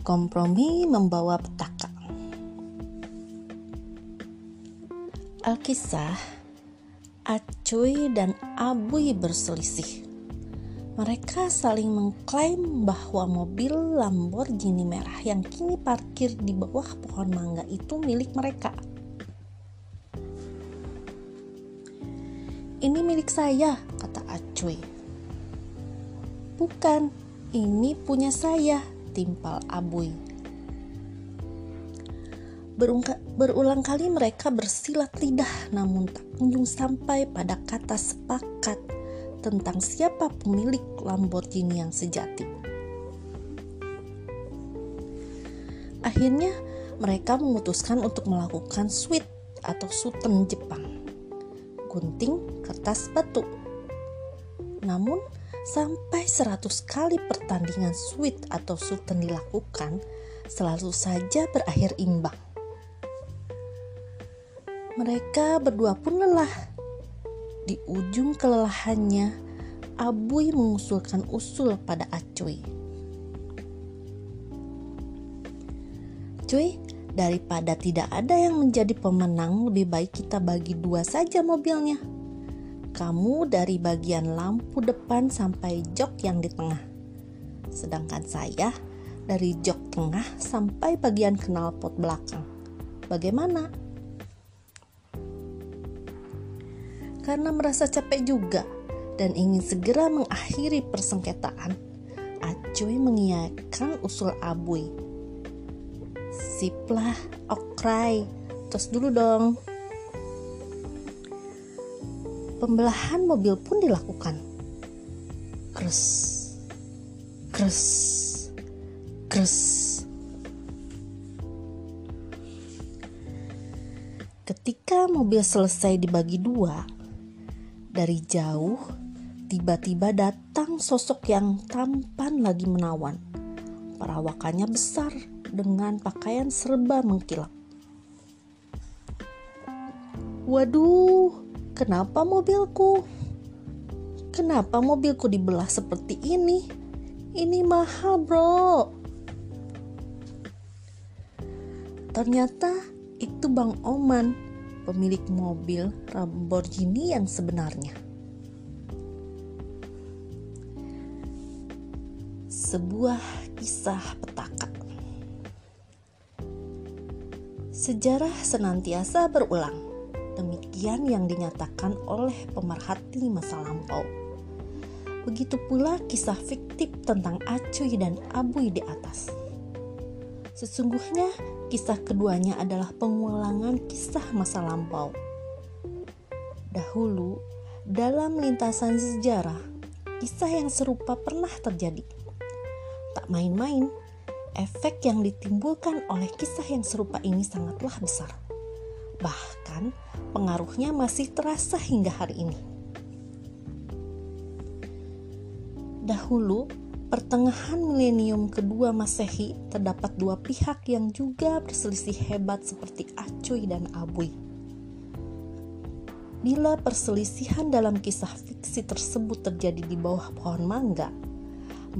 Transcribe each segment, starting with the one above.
Kompromi membawa petaka. Alkisah, Acuy dan Abuy berselisih. Mereka saling mengklaim bahwa mobil Lamborghini merah yang kini parkir di bawah pohon mangga itu milik mereka. Ini milik saya, kata Acuy. Bukan, ini punya saya, timpal Abuy. Berungka, berulang kali mereka bersilat lidah namun tak kunjung sampai pada kata sepakat tentang siapa pemilik Lamborghini yang sejati. Akhirnya mereka memutuskan untuk melakukan sweet atau suten Jepang. Gunting kertas batu. Namun sampai 100 kali pertandingan sweet atau sultan dilakukan, selalu saja berakhir imbang. Mereka berdua pun lelah. Di ujung kelelahannya, Abuy mengusulkan usul pada Acuy. Cuy, daripada tidak ada yang menjadi pemenang, lebih baik kita bagi dua saja mobilnya kamu dari bagian lampu depan sampai jok yang di tengah. Sedangkan saya dari jok tengah sampai bagian knalpot belakang. Bagaimana? Karena merasa capek juga dan ingin segera mengakhiri persengketaan, Acuy mengiyakan usul Abuy. Siplah, okrai, terus dulu dong pembelahan mobil pun dilakukan. Kres, kres, kres. Ketika mobil selesai dibagi dua, dari jauh tiba-tiba datang sosok yang tampan lagi menawan. Perawakannya besar dengan pakaian serba mengkilap. Waduh, Kenapa mobilku? Kenapa mobilku dibelah seperti ini? Ini mahal, bro. Ternyata itu Bang Oman, pemilik mobil Lamborghini yang sebenarnya. Sebuah kisah petaka. Sejarah senantiasa berulang Demikian yang dinyatakan oleh pemerhati masa lampau. Begitu pula kisah fiktif tentang Acuy dan Abuy di atas. Sesungguhnya kisah keduanya adalah pengulangan kisah masa lampau. Dahulu, dalam lintasan sejarah, kisah yang serupa pernah terjadi. Tak main-main, efek yang ditimbulkan oleh kisah yang serupa ini sangatlah besar. Bahkan pengaruhnya masih terasa hingga hari ini. Dahulu, pertengahan milenium kedua Masehi terdapat dua pihak yang juga berselisih hebat seperti Acuy dan Abuy. Bila perselisihan dalam kisah fiksi tersebut terjadi di bawah pohon mangga,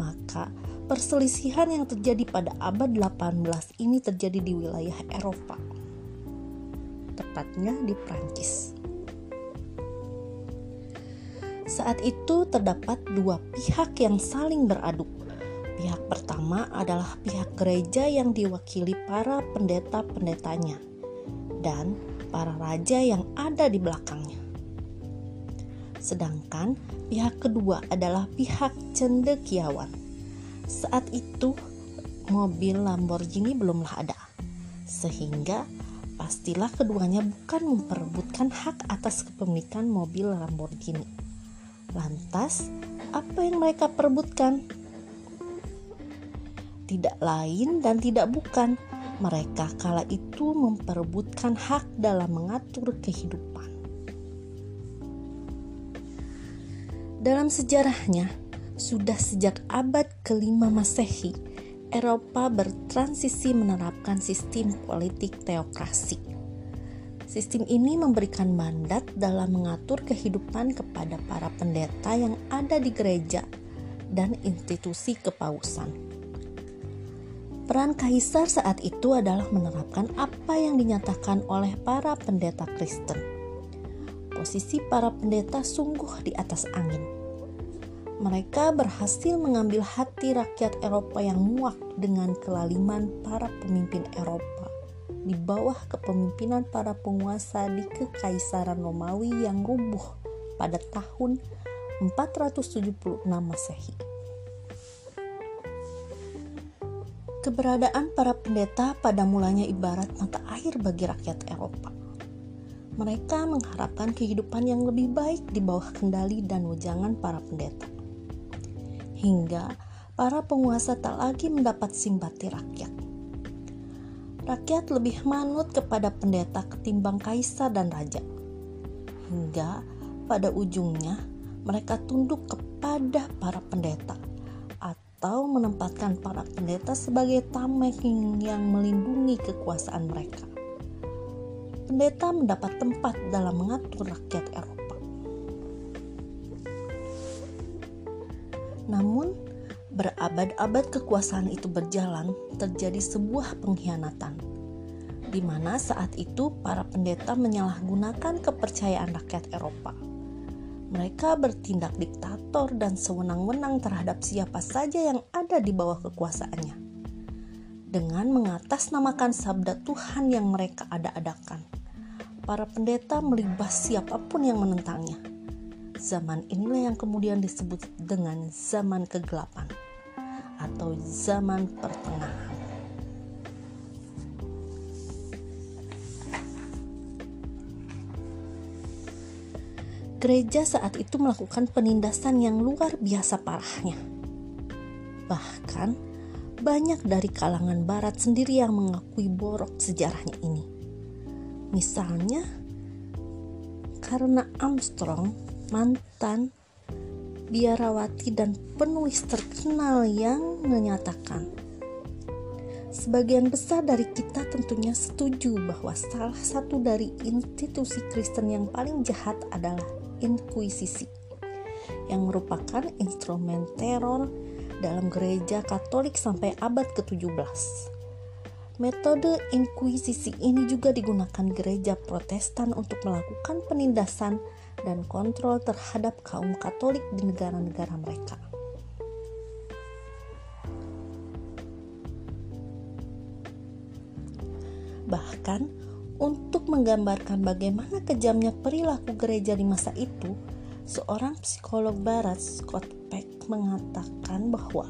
maka perselisihan yang terjadi pada abad 18 ini terjadi di wilayah Eropa tepatnya di Prancis. Saat itu terdapat dua pihak yang saling beradu. Pihak pertama adalah pihak gereja yang diwakili para pendeta-pendetanya dan para raja yang ada di belakangnya. Sedangkan pihak kedua adalah pihak cendekiawan. Saat itu mobil Lamborghini belumlah ada, sehingga pastilah keduanya bukan memperebutkan hak atas kepemilikan mobil Lamborghini. Lantas, apa yang mereka perebutkan? Tidak lain dan tidak bukan, mereka kala itu memperebutkan hak dalam mengatur kehidupan. Dalam sejarahnya, sudah sejak abad kelima Masehi, Eropa bertransisi menerapkan sistem politik teokrasi. Sistem ini memberikan mandat dalam mengatur kehidupan kepada para pendeta yang ada di gereja dan institusi kepausan. Peran kaisar saat itu adalah menerapkan apa yang dinyatakan oleh para pendeta Kristen. Posisi para pendeta sungguh di atas angin. Mereka berhasil mengambil hati rakyat Eropa yang muak dengan kelaliman para pemimpin Eropa di bawah kepemimpinan para penguasa di Kekaisaran Romawi yang rubuh pada tahun 476 Masehi. Keberadaan para pendeta pada mulanya ibarat mata air bagi rakyat Eropa. Mereka mengharapkan kehidupan yang lebih baik di bawah kendali dan wejangan para pendeta. Hingga para penguasa tak lagi mendapat simpati rakyat. Rakyat lebih manut kepada pendeta ketimbang kaisar dan raja. Hingga pada ujungnya mereka tunduk kepada para pendeta atau menempatkan para pendeta sebagai tameng yang melindungi kekuasaan mereka. Pendeta mendapat tempat dalam mengatur rakyat Eropa. Namun, berabad-abad kekuasaan itu berjalan, terjadi sebuah pengkhianatan, di mana saat itu para pendeta menyalahgunakan kepercayaan rakyat Eropa mereka bertindak diktator dan sewenang-wenang terhadap siapa saja yang ada di bawah kekuasaannya. Dengan mengatasnamakan sabda Tuhan yang mereka ada-adakan, para pendeta melibas siapa pun yang menentangnya. Zaman inilah yang kemudian disebut dengan zaman kegelapan atau zaman pertengahan. gereja saat itu melakukan penindasan yang luar biasa parahnya. Bahkan, banyak dari kalangan barat sendiri yang mengakui borok sejarahnya ini. Misalnya, karena Armstrong, mantan biarawati dan penulis terkenal yang menyatakan Sebagian besar dari kita tentunya setuju bahwa salah satu dari institusi Kristen yang paling jahat adalah Inkuisisi yang merupakan instrumen teror dalam gereja Katolik sampai abad ke-17. Metode inkuisisi ini juga digunakan gereja Protestan untuk melakukan penindasan dan kontrol terhadap kaum Katolik di negara-negara mereka. Bahkan untuk menggambarkan bagaimana kejamnya perilaku gereja di masa itu, seorang psikolog barat Scott Peck mengatakan bahwa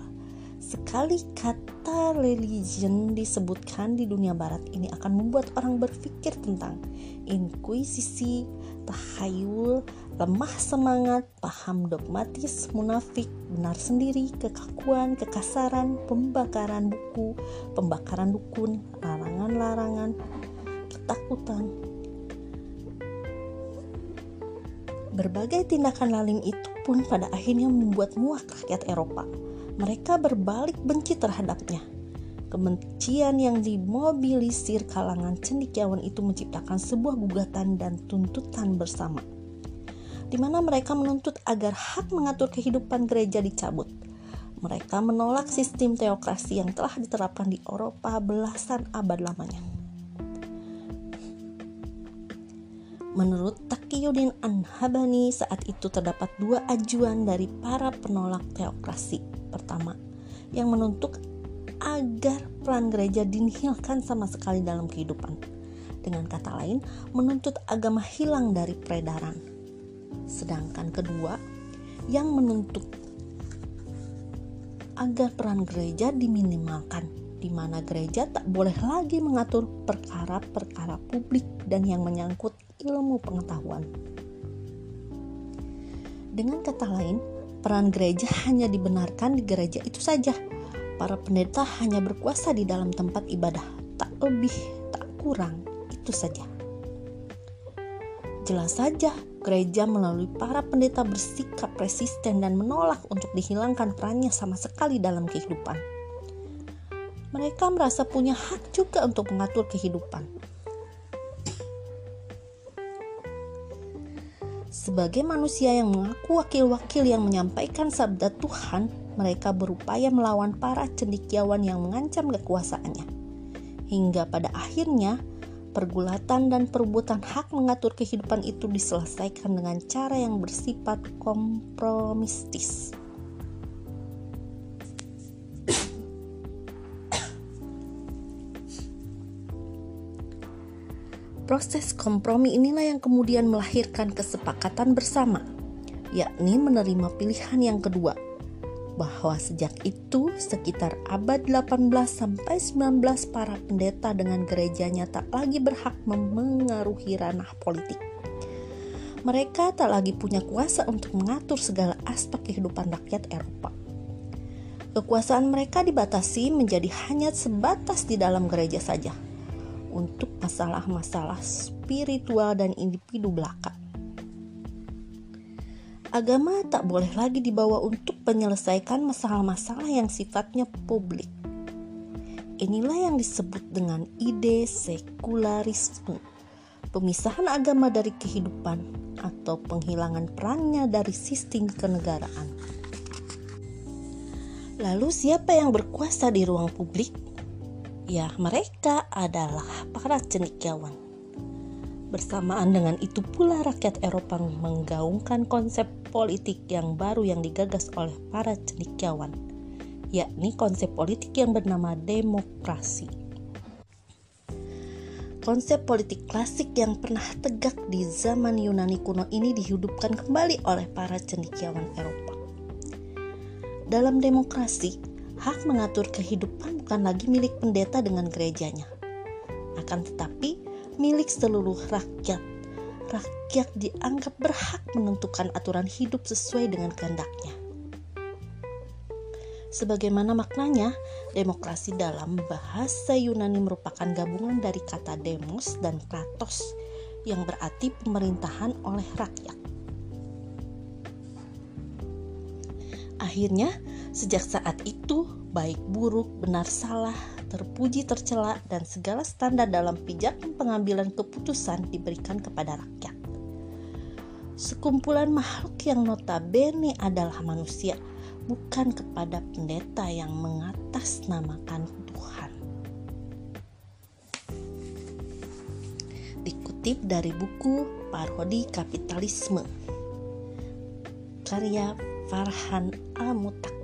sekali kata religion disebutkan di dunia barat ini akan membuat orang berpikir tentang inkuisisi, tahayul, lemah semangat, paham dogmatis, munafik, benar sendiri, kekakuan, kekasaran, pembakaran buku, pembakaran dukun, larangan-larangan, ketakutan. Berbagai tindakan lalim itu pun pada akhirnya membuat muak rakyat Eropa. Mereka berbalik benci terhadapnya. Kebencian yang dimobilisir kalangan cendikiawan itu menciptakan sebuah gugatan dan tuntutan bersama, di mana mereka menuntut agar hak mengatur kehidupan gereja dicabut. Mereka menolak sistem teokrasi yang telah diterapkan di Eropa belasan abad lamanya. Menurut Taqiyuddin An-Habani saat itu terdapat dua ajuan dari para penolak teokrasi. Pertama, yang menuntut agar peran gereja dinihilkan sama sekali dalam kehidupan. Dengan kata lain, menuntut agama hilang dari peredaran. Sedangkan kedua, yang menuntut agar peran gereja diminimalkan di mana gereja tak boleh lagi mengatur perkara-perkara publik dan yang menyangkut ilmu pengetahuan. Dengan kata lain, peran gereja hanya dibenarkan di gereja itu saja. Para pendeta hanya berkuasa di dalam tempat ibadah, tak lebih, tak kurang, itu saja. Jelas saja, gereja melalui para pendeta bersikap resisten dan menolak untuk dihilangkan perannya sama sekali dalam kehidupan mereka merasa punya hak juga untuk mengatur kehidupan. Sebagai manusia yang mengaku wakil-wakil yang menyampaikan sabda Tuhan, mereka berupaya melawan para cendikiawan yang mengancam kekuasaannya. Hingga pada akhirnya, pergulatan dan perebutan hak mengatur kehidupan itu diselesaikan dengan cara yang bersifat kompromistis. Proses kompromi inilah yang kemudian melahirkan kesepakatan bersama, yakni menerima pilihan yang kedua, bahwa sejak itu sekitar abad 18 sampai 19 para pendeta dengan gerejanya tak lagi berhak memengaruhi ranah politik. Mereka tak lagi punya kuasa untuk mengatur segala aspek kehidupan rakyat Eropa. Kekuasaan mereka dibatasi menjadi hanya sebatas di dalam gereja saja untuk masalah-masalah spiritual dan individu belaka. Agama tak boleh lagi dibawa untuk menyelesaikan masalah-masalah yang sifatnya publik. Inilah yang disebut dengan ide sekularisme, pemisahan agama dari kehidupan atau penghilangan perannya dari sistem kenegaraan. Lalu siapa yang berkuasa di ruang publik? Ya mereka adalah para cendekiawan. Bersamaan dengan itu pula rakyat Eropa menggaungkan konsep politik yang baru yang digagas oleh para cendekiawan, yakni konsep politik yang bernama demokrasi. Konsep politik klasik yang pernah tegak di zaman Yunani kuno ini dihidupkan kembali oleh para cendekiawan Eropa. Dalam demokrasi, hak mengatur kehidupan bukan lagi milik pendeta dengan gerejanya, akan tetapi milik seluruh rakyat. Rakyat dianggap berhak menentukan aturan hidup sesuai dengan kehendaknya. Sebagaimana maknanya, demokrasi dalam bahasa Yunani merupakan gabungan dari kata demos dan kratos yang berarti pemerintahan oleh rakyat. Akhirnya, sejak saat itu, baik buruk, benar salah, terpuji tercela, dan segala standar dalam pijakan pengambilan keputusan diberikan kepada rakyat. Sekumpulan makhluk yang notabene adalah manusia, bukan kepada pendeta yang mengatasnamakan Tuhan. Dikutip dari buku Parodi Kapitalisme karya Farhan Al-Mutak